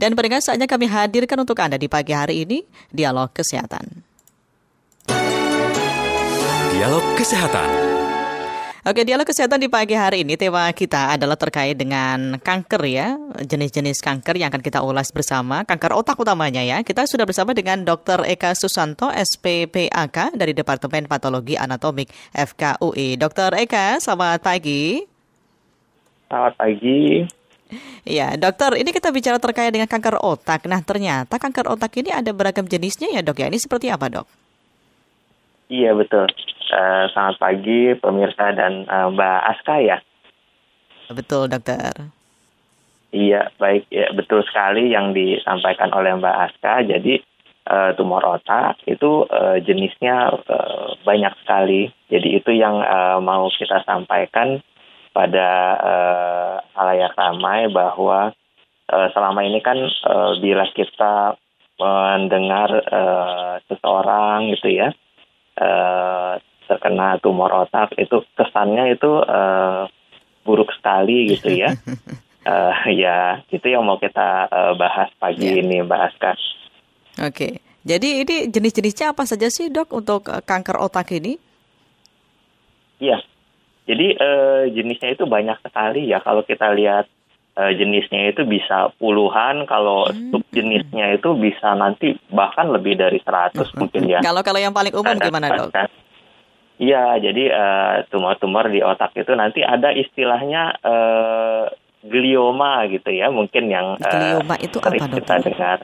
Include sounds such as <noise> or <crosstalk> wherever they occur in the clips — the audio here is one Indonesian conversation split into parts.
Dan pendengar saatnya kami hadirkan untuk Anda di pagi hari ini Dialog Kesehatan. Dialog Kesehatan. Oke, dialog kesehatan di pagi hari ini tema kita adalah terkait dengan kanker ya, jenis-jenis kanker yang akan kita ulas bersama, kanker otak utamanya ya. Kita sudah bersama dengan Dr. Eka Susanto, SPPAK dari Departemen Patologi Anatomik FKUI. Dr. Eka, selamat pagi. Selamat pagi. Ya, dokter, ini kita bicara terkait dengan kanker otak. Nah, ternyata kanker otak ini ada beragam jenisnya ya, dok ya. Ini seperti apa, dok? Iya, betul. Uh, selamat pagi pemirsa dan uh, Mbak Aska ya. Betul dokter. Iya baik ya betul sekali yang disampaikan oleh Mbak Aska. Jadi uh, tumor otak itu uh, jenisnya uh, banyak sekali. Jadi itu yang uh, mau kita sampaikan pada uh, halayak ramai bahwa uh, selama ini kan uh, bila kita mendengar uh, seseorang gitu ya uh, terkena tumor otak itu kesannya itu uh, buruk sekali gitu ya. uh, <laughs> ya itu yang mau kita uh, bahas pagi yeah. ini Mbak Aska. Oke, okay. jadi ini jenis-jenisnya apa saja sih dok untuk kanker otak ini? Iya, jadi uh, jenisnya itu banyak sekali ya kalau kita lihat uh, jenisnya itu bisa puluhan, kalau hmm. sub jenisnya itu bisa nanti bahkan lebih dari 100 mungkin ya. Kalau kalau yang paling umum gimana dok? Iya, jadi uh, tumor-tumor di otak itu nanti ada istilahnya uh, glioma gitu ya, mungkin yang uh, glioma itu apa dok? kita dengar.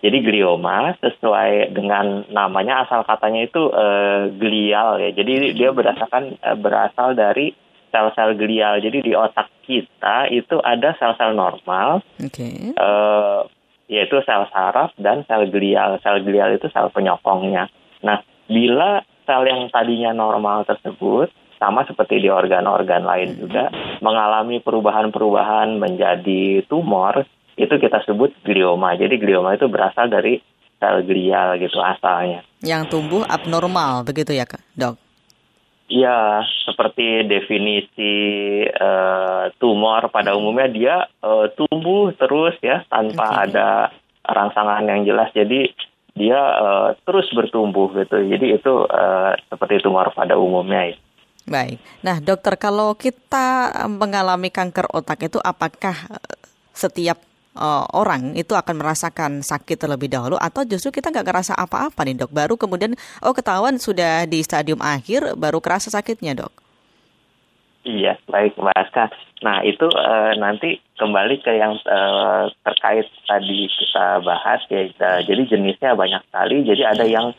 Jadi glioma sesuai dengan namanya asal katanya itu uh, glial ya. Jadi dia berdasarkan uh, berasal dari sel-sel glial. Jadi di otak kita itu ada sel-sel normal, okay. uh, yaitu sel saraf dan sel glial. Sel glial itu sel penyokongnya. Nah, bila sel yang tadinya normal tersebut sama seperti di organ-organ lain juga mengalami perubahan-perubahan menjadi tumor itu kita sebut glioma. Jadi glioma itu berasal dari sel glial gitu asalnya. Yang tumbuh abnormal begitu ya, Dok? Ya, seperti definisi uh, tumor pada umumnya dia uh, tumbuh terus ya tanpa okay. ada rangsangan yang jelas. Jadi dia uh, terus bertumbuh gitu. Jadi itu uh, seperti tumor pada umumnya ya. Baik. Nah, dokter kalau kita mengalami kanker otak itu apakah setiap uh, orang itu akan merasakan sakit terlebih dahulu atau justru kita nggak ngerasa apa-apa nih dok? Baru kemudian oh ketahuan sudah di stadium akhir baru kerasa sakitnya dok? Iya, baik Mbak Aska. Nah, itu uh, nanti kembali ke yang uh, terkait tadi kita bahas ya. Uh, jadi jenisnya banyak sekali. Jadi ada yang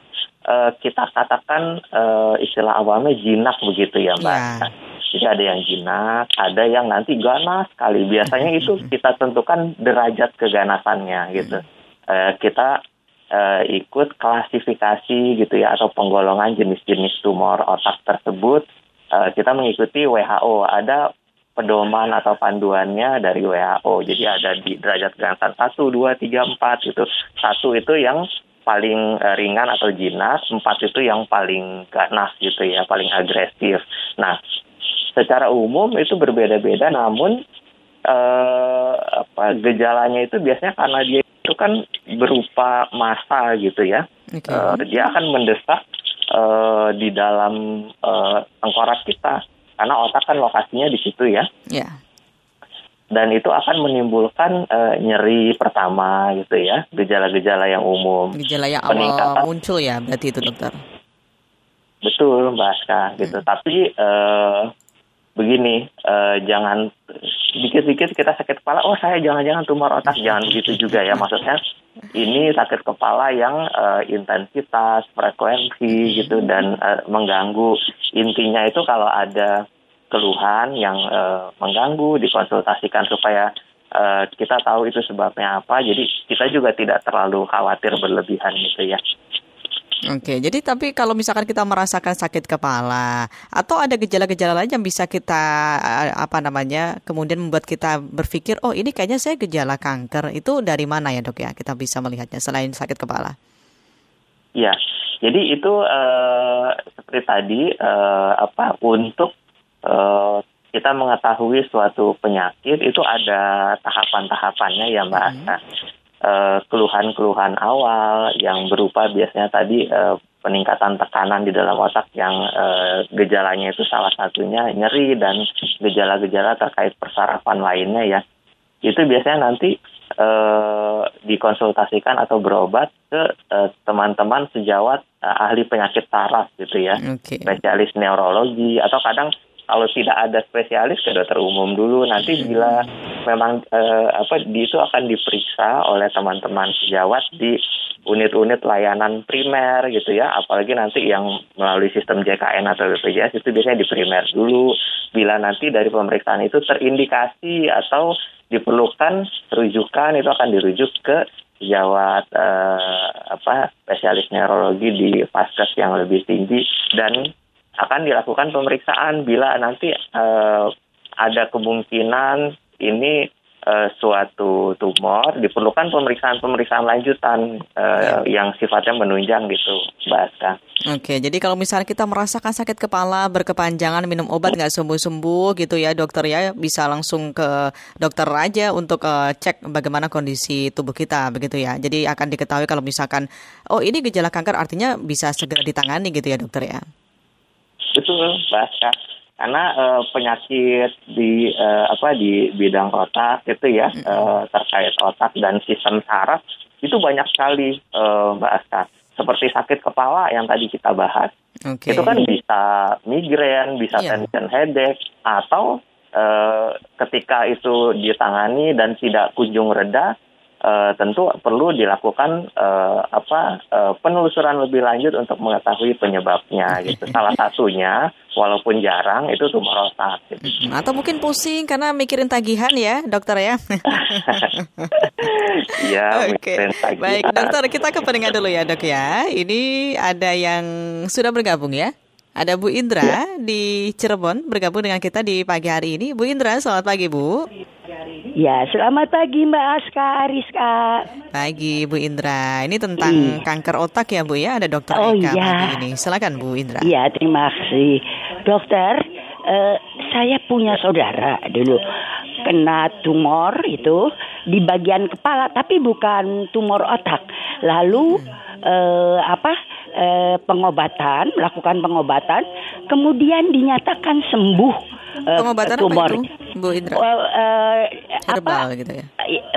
uh, kita katakan uh, istilah awalnya jinak begitu ya Mbak. Aska. Jadi ada yang jinak, ada yang nanti ganas sekali. Biasanya itu kita tentukan derajat keganasannya gitu. Uh, kita uh, ikut klasifikasi gitu ya atau penggolongan jenis-jenis tumor otak tersebut uh, kita mengikuti WHO. Ada pedoman atau panduannya dari WHO. Jadi ada di derajat keganasan 1, 2, 3, 4 gitu. Satu itu yang paling ringan atau jinak, empat itu yang paling ganas gitu ya, paling agresif. Nah, secara umum itu berbeda-beda, namun uh, apa gejalanya itu biasanya karena dia itu kan berupa massa gitu ya. Okay. Uh, dia akan mendesak uh, di dalam uh, tengkorak kita karena otak kan lokasinya di situ ya. Yeah. Dan itu akan menimbulkan uh, nyeri pertama gitu ya, gejala-gejala yang umum. Gejala yang awal muncul ya berarti itu dokter. Betul Mbak Aska gitu. Hmm. Tapi uh, begini, uh, jangan dikit-dikit kita sakit kepala, oh saya jangan-jangan tumor otak, jangan begitu juga ya. Maksudnya ini sakit kepala yang uh, intensitas, frekuensi gitu dan uh, mengganggu. Intinya itu kalau ada keluhan yang uh, mengganggu dikonsultasikan supaya uh, kita tahu itu sebabnya apa. Jadi kita juga tidak terlalu khawatir berlebihan gitu ya. Oke, jadi tapi kalau misalkan kita merasakan sakit kepala atau ada gejala-gejala lain yang bisa kita eh, apa namanya kemudian membuat kita berpikir oh ini kayaknya saya gejala kanker itu dari mana ya dok ya kita bisa melihatnya selain sakit kepala? Ya, jadi itu uh, seperti tadi uh, apa untuk uh, kita mengetahui suatu penyakit itu ada tahapan-tahapannya ya mbak hmm. Eh, keluhan-keluhan awal yang berupa biasanya tadi eh, peningkatan tekanan di dalam otak yang uh, gejalanya itu salah satunya nyeri dan gejala-gejala terkait persarafan lainnya ya itu biasanya nanti uh, dikonsultasikan atau berobat ke uh, teman-teman sejawat uh, ahli penyakit saraf gitu ya okay. spesialis neurologi atau kadang kalau tidak ada spesialis ke dokter umum dulu nanti bila memang eh, apa itu akan diperiksa oleh teman-teman sejawat di unit-unit layanan primer gitu ya. Apalagi nanti yang melalui sistem JKN atau BPJS itu biasanya di primer dulu. Bila nanti dari pemeriksaan itu terindikasi atau diperlukan rujukan itu akan dirujuk ke sejawat eh, apa spesialis neurologi di vaskes yang lebih tinggi dan akan dilakukan pemeriksaan bila nanti uh, ada kemungkinan ini uh, suatu tumor diperlukan pemeriksaan-pemeriksaan lanjutan uh, yang sifatnya menunjang gitu, Mbak Oke, jadi kalau misalnya kita merasakan sakit kepala berkepanjangan minum obat nggak sembuh-sembuh gitu ya dokter ya bisa langsung ke dokter aja untuk uh, cek bagaimana kondisi tubuh kita begitu ya. Jadi akan diketahui kalau misalkan oh ini gejala kanker artinya bisa segera ditangani gitu ya dokter ya. Betul, Baska. Karena uh, penyakit di uh, apa di bidang otak itu ya uh, terkait otak dan sistem saraf itu banyak sekali uh, Mbak Aska. Seperti sakit kepala yang tadi kita bahas, okay. itu kan bisa migrain, bisa yeah. tension headache, atau uh, ketika itu ditangani dan tidak kunjung reda, uh, tentu perlu dilakukan uh, apa uh, penelusuran lebih lanjut untuk mengetahui penyebabnya gitu. <laughs> Salah satunya walaupun jarang itu tumor otak gitu. Atau mungkin pusing karena mikirin tagihan ya, dokter ya. <laughs> Iya, <laughs> Oke. Baik, dokter, kita ke pendengar dulu ya, Dok ya. Ini ada yang sudah bergabung ya. Ada Bu Indra ya. di Cirebon bergabung dengan kita di pagi hari ini. Bu Indra, selamat pagi Bu. Ya, selamat pagi Mbak Aska, Ariska. Pagi Bu Indra. Ini tentang hmm. kanker otak ya Bu ya. Ada dokter oh, Eka ya. pagi ini. Silakan Bu Indra. Iya, terima kasih. Dokter, uh, saya punya saudara dulu kena tumor itu di bagian kepala, tapi bukan tumor otak. Lalu hmm. uh, apa? Uh, pengobatan, melakukan pengobatan, kemudian dinyatakan sembuh uh, Pengobatan tumor. apa itu, Bu Indra? Uh, uh, Herbal apa? gitu ya?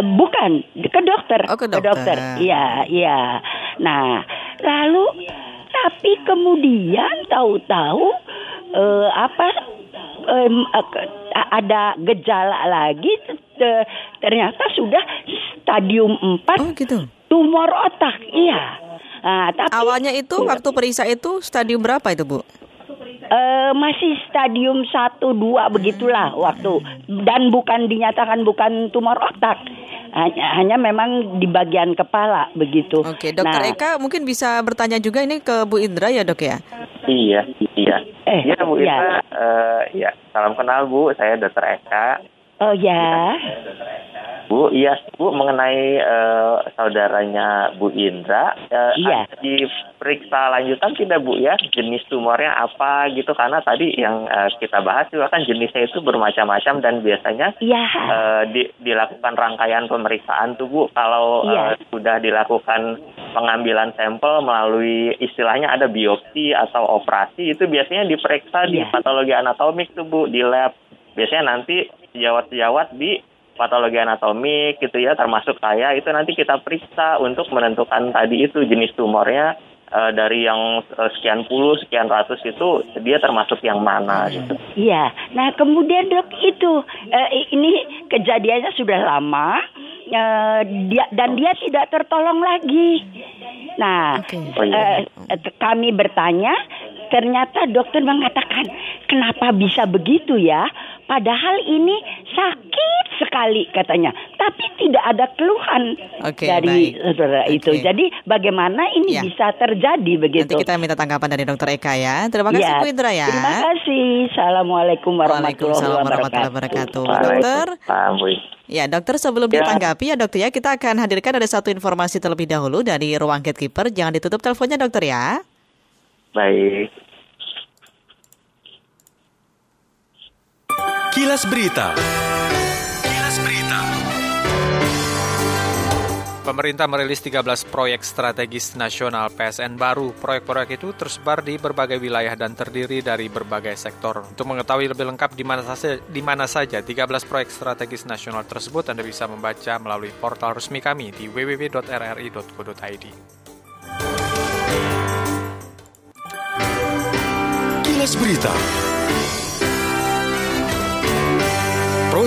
Bukan, ke dokter. Oh, ke dokter. Iya, iya. Nah, lalu tapi kemudian tahu-tahu uh, apa um, uh, ada gejala lagi ternyata sudah stadium 4 oh, gitu. tumor otak. Iya. Nah, tapi awalnya itu waktu periksa itu stadium berapa itu, Bu? Uh, masih stadium 1 2 begitulah waktu dan bukan dinyatakan bukan tumor otak. Hanya, hanya memang di bagian kepala begitu. Oke, Dokter nah, Eka mungkin bisa bertanya juga ini ke Bu Indra ya, Dok ya? Iya, iya. Eh, iya Bu Indra. Ya. Uh, ya, salam kenal Bu, saya Dokter Eka. Oh ya. Bu, iya Bu mengenai uh, saudaranya Bu Indra, uh, iya. diperiksa lanjutan tidak Bu ya jenis tumornya apa gitu karena tadi yang uh, kita bahas juga kan jenisnya itu bermacam-macam dan biasanya iya. uh, di, dilakukan rangkaian pemeriksaan tuh Bu kalau iya. uh, sudah dilakukan pengambilan sampel melalui istilahnya ada biopsi atau operasi itu biasanya diperiksa iya. di patologi anatomik tuh Bu di lab biasanya nanti sejawat-sejawat di patologi anatomik gitu ya termasuk saya itu nanti kita periksa untuk menentukan tadi itu jenis tumornya uh, dari yang uh, sekian puluh sekian ratus itu dia termasuk yang mana gitu. Iya. Nah kemudian dok itu uh, ini kejadiannya sudah lama uh, dia dan dia tidak tertolong lagi. Nah okay. oh, iya. uh, kami bertanya ternyata dokter mengatakan kenapa bisa begitu ya Padahal ini sakit sekali katanya, tapi tidak ada keluhan okay, dari saudara okay. itu. Jadi bagaimana ini ya. bisa terjadi begitu? Nanti kita minta tanggapan dari Dokter Eka ya. Terima kasih ya, Bu Indra ya. Terima kasih. Assalamualaikum warahmatullahi wabarakatuh. Dokter. Ya dokter sebelum ya. ditanggapi ya dokter ya kita akan hadirkan ada satu informasi terlebih dahulu dari ruang gatekeeper. Jangan ditutup teleponnya dokter ya. Baik. Kilas Berita. Kilas Berita. Pemerintah merilis 13 proyek strategis nasional PSN baru. Proyek-proyek itu tersebar di berbagai wilayah dan terdiri dari berbagai sektor. Untuk mengetahui lebih lengkap di mana saja, di mana saja 13 proyek strategis nasional tersebut, Anda bisa membaca melalui portal resmi kami di www.rri.co.id. Kilas Berita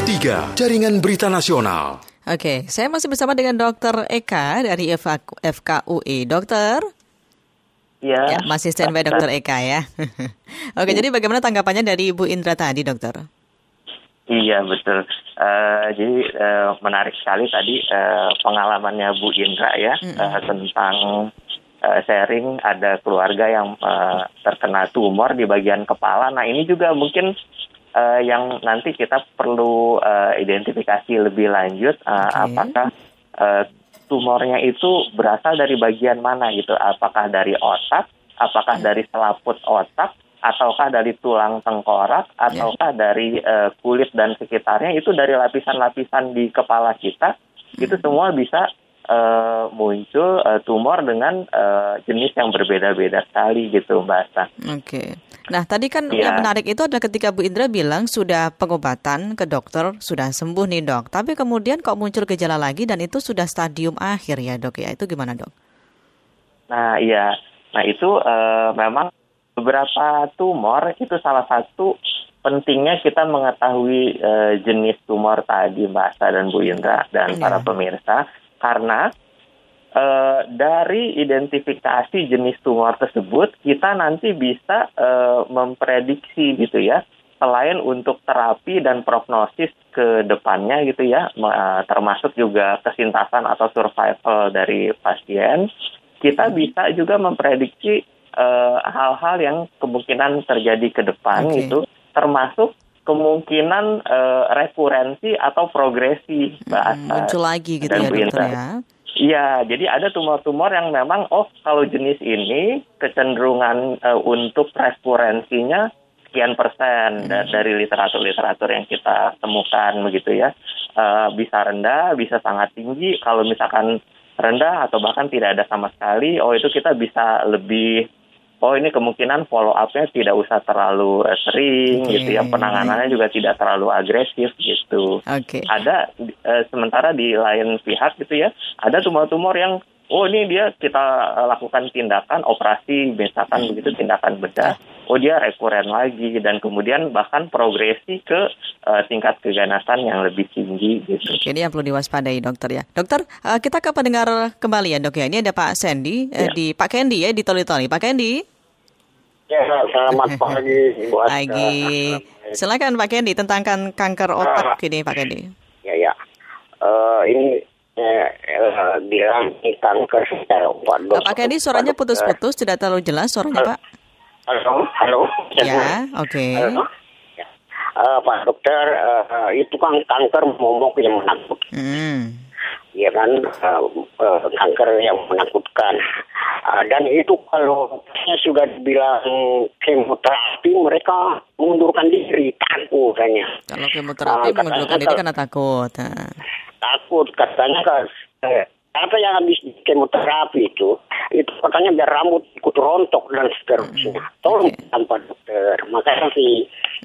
3, Jaringan Berita Nasional. Oke, saya masih bersama dengan Dokter Eka dari FKUI. Dokter? Ya. ya masih standby Dokter Eka ya. <laughs> Oke, jadi bagaimana tanggapannya dari Ibu Indra tadi, Dokter? Iya betul. Uh, jadi uh, menarik sekali tadi uh, pengalamannya Bu Indra ya mm -hmm. uh, tentang uh, sharing ada keluarga yang uh, terkena tumor di bagian kepala. Nah ini juga mungkin uh, yang nanti kita perlu uh, identifikasi lebih lanjut uh, okay. apakah uh, tumornya itu berasal dari bagian mana gitu apakah dari otak apakah hmm. dari selaput otak ataukah dari tulang tengkorak ya. ataukah yeah. dari uh, kulit dan sekitarnya itu dari lapisan-lapisan di kepala kita hmm. itu semua bisa uh, muncul uh, tumor dengan uh, jenis yang berbeda-beda sekali gitu Mbak Asta. Oke. Okay. Nah, tadi kan ya. yang menarik itu adalah ketika Bu Indra bilang sudah pengobatan ke dokter, sudah sembuh nih dok. Tapi kemudian kok muncul gejala lagi dan itu sudah stadium akhir ya dok ya. Itu gimana dok? Nah, iya. Nah, itu uh, memang beberapa tumor itu salah satu pentingnya kita mengetahui uh, jenis tumor tadi Mbak Asa dan Bu Indra dan ya. para pemirsa karena uh, dari identifikasi jenis tumor tersebut kita nanti bisa uh, memprediksi gitu ya selain untuk terapi dan prognosis ke depannya gitu ya uh, termasuk juga kesintasan atau survival dari pasien kita bisa juga memprediksi hal-hal uh, yang kemungkinan terjadi ke depan okay. gitu termasuk kemungkinan uh, rekurensi atau progresi hmm, muncul lagi gitu ya dokter ya Iya, jadi ada tumor-tumor yang memang oh kalau jenis ini kecenderungan uh, untuk rekurensinya sekian persen hmm. dari literatur-literatur yang kita temukan begitu ya. Uh, bisa rendah, bisa sangat tinggi. Kalau misalkan rendah atau bahkan tidak ada sama sekali, oh itu kita bisa lebih oh ini kemungkinan follow up-nya tidak usah terlalu sering okay. gitu ya penanganannya juga tidak terlalu agresif gitu. Okay. Ada uh, sementara di lain pihak gitu ya ada tumor-tumor yang oh ini dia kita lakukan tindakan operasi misalkan begitu tindakan bedah oh dia rekuren lagi dan kemudian bahkan progresi ke uh, tingkat keganasan yang lebih tinggi gitu. Ini yang perlu diwaspadai dokter ya. Dokter, uh, kita ke pendengar kembali ya dok ya. Ini ada Pak Sandy ya. uh, di Pak Kendi ya di Toli-Toli. Pak Kendi. Ya, selamat <laughs> pagi buat pagi. Silakan Pak Kendi tentang kan kanker otak uh, ini Pak Kendi. Ya ya. Uh, ini eh, bilang kanker secara Pak Kendi suaranya putus-putus tidak terlalu jelas suaranya Pak. Halo, halo. Ya, oke. Okay. Uh, Pak dokter, uh, itu kan kanker momok yang menakutkan. Hmm. Ya kan, uh, uh, kanker yang menakutkan. Uh, dan itu kalau sudah dibilang kemoterapi, mereka mengundurkan diri, takut katanya. Kalau kemoterapi uh, mengundurkan diri karena takut. Nah. Takut, katanya kan. Eh, apa yang habis kemoterapi itu itu katanya biar rambut ikut rontok dan seterusnya. Hmm. Tolong okay. tanpa dokter. Makasih. sih.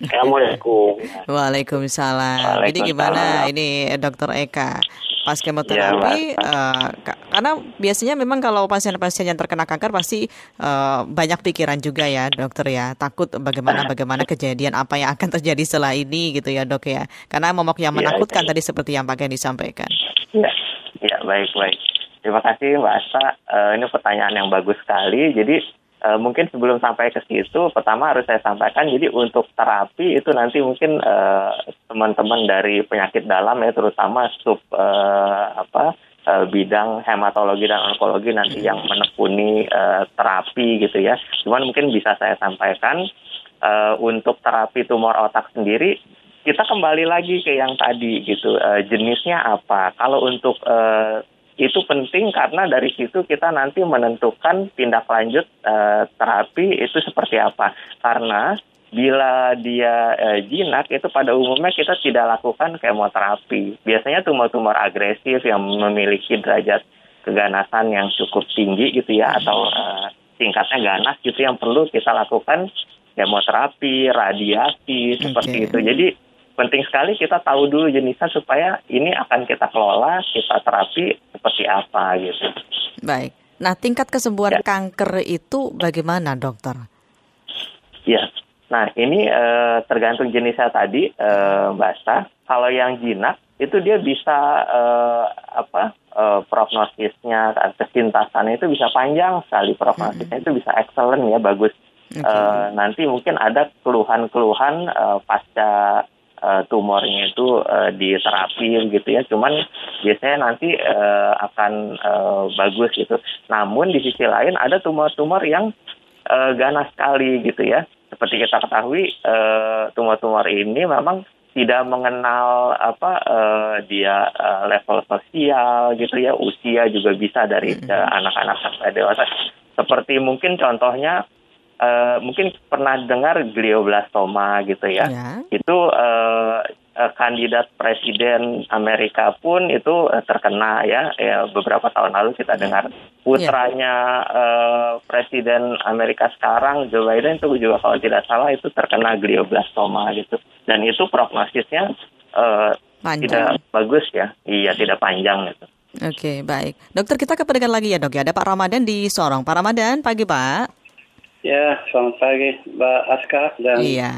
Assalamualaikum. Waalaikumsalam. Jadi gimana ini Dokter Eka? Pas kemoterapi, ya, uh, karena biasanya memang kalau pasien-pasien yang terkena kanker pasti uh, banyak pikiran juga ya dokter ya, takut bagaimana bagaimana kejadian apa yang akan terjadi setelah ini gitu ya dok ya, karena momok yang iya, menakutkan ya, tadi seperti yang Pak disampaikan. Ya. Ya, baik, baik. Terima kasih Mbak Asa. Uh, ini pertanyaan yang bagus sekali. Jadi uh, mungkin sebelum sampai ke situ, pertama harus saya sampaikan. Jadi untuk terapi itu nanti mungkin teman teman-teman dari penyakit dalam ya, terutama sub uh, apa uh, bidang hematologi dan onkologi nanti yang menekuni uh, terapi gitu ya. Cuman mungkin bisa saya sampaikan uh, untuk terapi tumor otak sendiri kita kembali lagi ke yang tadi gitu uh, jenisnya apa? Kalau untuk uh, itu penting karena dari situ kita nanti menentukan tindak lanjut uh, terapi itu seperti apa. Karena bila dia uh, jinak itu pada umumnya kita tidak lakukan kemoterapi. Biasanya tumor-tumor agresif yang memiliki derajat keganasan yang cukup tinggi gitu ya atau uh, tingkatnya ganas gitu yang perlu kita lakukan kemoterapi, radiasi seperti itu. Jadi penting sekali kita tahu dulu jenisnya supaya ini akan kita kelola, kita terapi seperti apa gitu. Baik. Nah, tingkat kesembuhan ya. kanker itu bagaimana, dokter? Ya. Nah, ini uh, tergantung jenisnya tadi, uh, Mbak Sta. Kalau yang jinak itu dia bisa uh, apa uh, prognosisnya kesintasannya itu bisa panjang sekali prognosisnya hmm. itu bisa excellent ya bagus okay. uh, nanti mungkin ada keluhan-keluhan uh, pasca uh, tumornya itu uh, di terapi gitu ya. Cuman biasanya nanti uh, akan uh, bagus gitu. Namun di sisi lain ada tumor-tumor yang uh, ganas sekali gitu ya. Seperti kita ketahui tumor-tumor ini memang tidak mengenal apa uh, dia uh, level sosial gitu ya. Usia juga bisa dari uh, anak-anak sampai dewasa. Seperti mungkin contohnya uh, mungkin pernah dengar glioblastoma gitu ya, ya. itu uh, kandidat presiden Amerika pun itu terkena ya, ya beberapa tahun lalu kita dengar putranya yeah. uh, presiden Amerika sekarang Joe Biden itu juga kalau tidak salah itu terkena glioblastoma gitu dan itu prognosisnya uh, tidak bagus ya iya tidak panjang gitu. Oke, baik. Dokter kita ke pendengar lagi ya dok ya. Ada Pak Ramadan di Sorong. Pak Ramadan, pagi Pak. Ya, selamat pagi Mbak Aska dan Iya.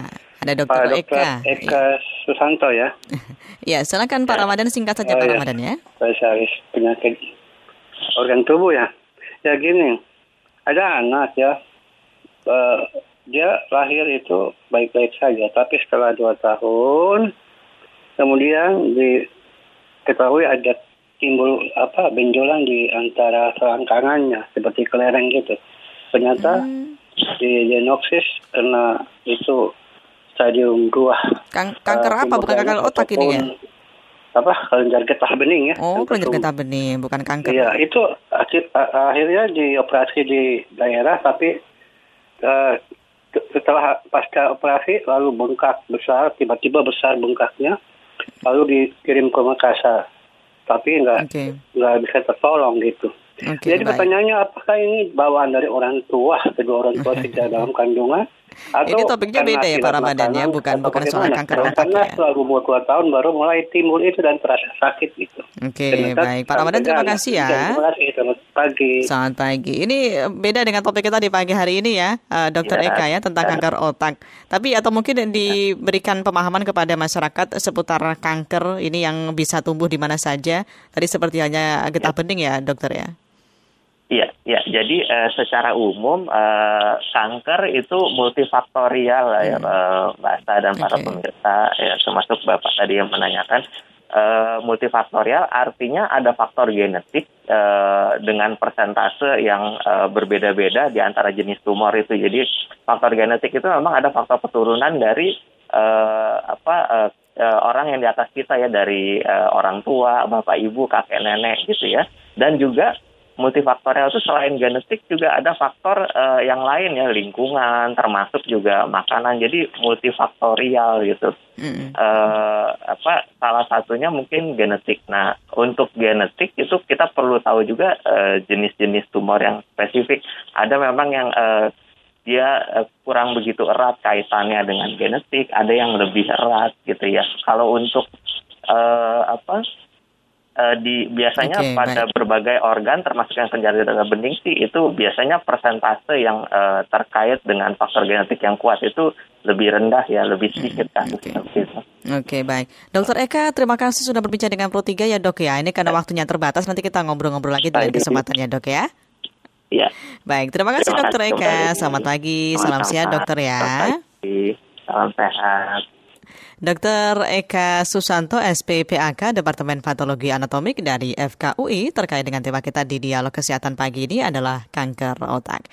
Ada Dokter Pak Eka. Eka ya. Susanto ya. <laughs> ya, silakan Pak ya. Ramadan singkat saja oh, Pak ya. Ramadan ya. Spesialis penyakit organ tubuh ya. Ya gini, ada anak ya, uh, dia lahir itu baik-baik saja, tapi setelah dua tahun, kemudian diketahui ada timbul apa benjolan di antara selangkangannya seperti kelereng gitu. Ternyata hmm. Di diagnosis karena itu stadium 2. Kang kanker uh, apa? Bukan kanker otak ini ya? Apa? Kelenjar getah bening ya. Oh, kelenjar getah bening, bukan kanker. Iya, itu akhir, akhirnya dioperasi di daerah tapi uh, setelah pasca operasi lalu bengkak besar, tiba-tiba besar bengkaknya, lalu dikirim ke Makassar. Tapi nggak okay. nggak bisa tertolong gitu. Okay, Jadi baik. pertanyaannya apakah ini bawaan dari orang tua, kedua orang tua <laughs> tidak dalam kandungan? Atau Ini topiknya beda ya Pak Ramadan ya, bukan bukan soal kanker otak Karena ya. setelah umur 2 tahun baru mulai timbul itu dan terasa sakit gitu. Oke, okay, baik. Pak Ramadan terima kasih ya. Terima kasih, selamat pagi. Selamat pagi. Ini beda dengan topik kita di pagi hari ini ya, uh, Dokter ya, Eka ya, tentang ya. kanker otak. Tapi atau mungkin diberikan pemahaman kepada masyarakat seputar kanker ini yang bisa tumbuh di mana saja. Tadi seperti hanya getah ya. bening ya, Dokter ya. Iya, ya. Jadi uh, secara umum uh, kanker itu multifaktorial ya, hmm. Mbak Asta dan para okay. pemirsa, ya termasuk Bapak tadi yang menanyakan. Uh, multifaktorial artinya ada faktor genetik uh, dengan persentase yang uh, berbeda-beda di antara jenis tumor itu. Jadi faktor genetik itu memang ada faktor keturunan dari uh, apa uh, uh, orang yang di atas kita ya dari uh, orang tua, bapak ibu, kakek nenek gitu ya. Dan juga multifaktorial. Itu selain genetik juga ada faktor uh, yang lain ya lingkungan termasuk juga makanan. Jadi multifaktorial gitu. Mm. uh, apa salah satunya mungkin genetik. Nah untuk genetik itu kita perlu tahu juga uh, jenis-jenis tumor yang spesifik. Ada memang yang uh, dia uh, kurang begitu erat kaitannya dengan genetik. Ada yang lebih erat gitu ya. Kalau untuk uh, apa di biasanya okay, pada baik. berbagai organ termasuk yang terjadi dengan bening sih itu biasanya persentase yang uh, terkait dengan faktor genetik yang kuat itu lebih rendah ya lebih hmm, sedikit kan Oke okay. okay, baik. Dokter Eka terima kasih sudah berbincang dengan Pro 3 ya dok ya. Ini karena waktunya terbatas nanti kita ngobrol-ngobrol lagi di kesempatan ya dok ya. Iya. Baik, terima kasih terima Dokter Eka. Selamat pagi, salam sehat dokter ya. Salam sehat. Dr. Eka Susanto, SPPAK, Departemen Patologi Anatomik dari FKUI, terkait dengan tema kita di Dialog Kesehatan pagi ini adalah kanker otak.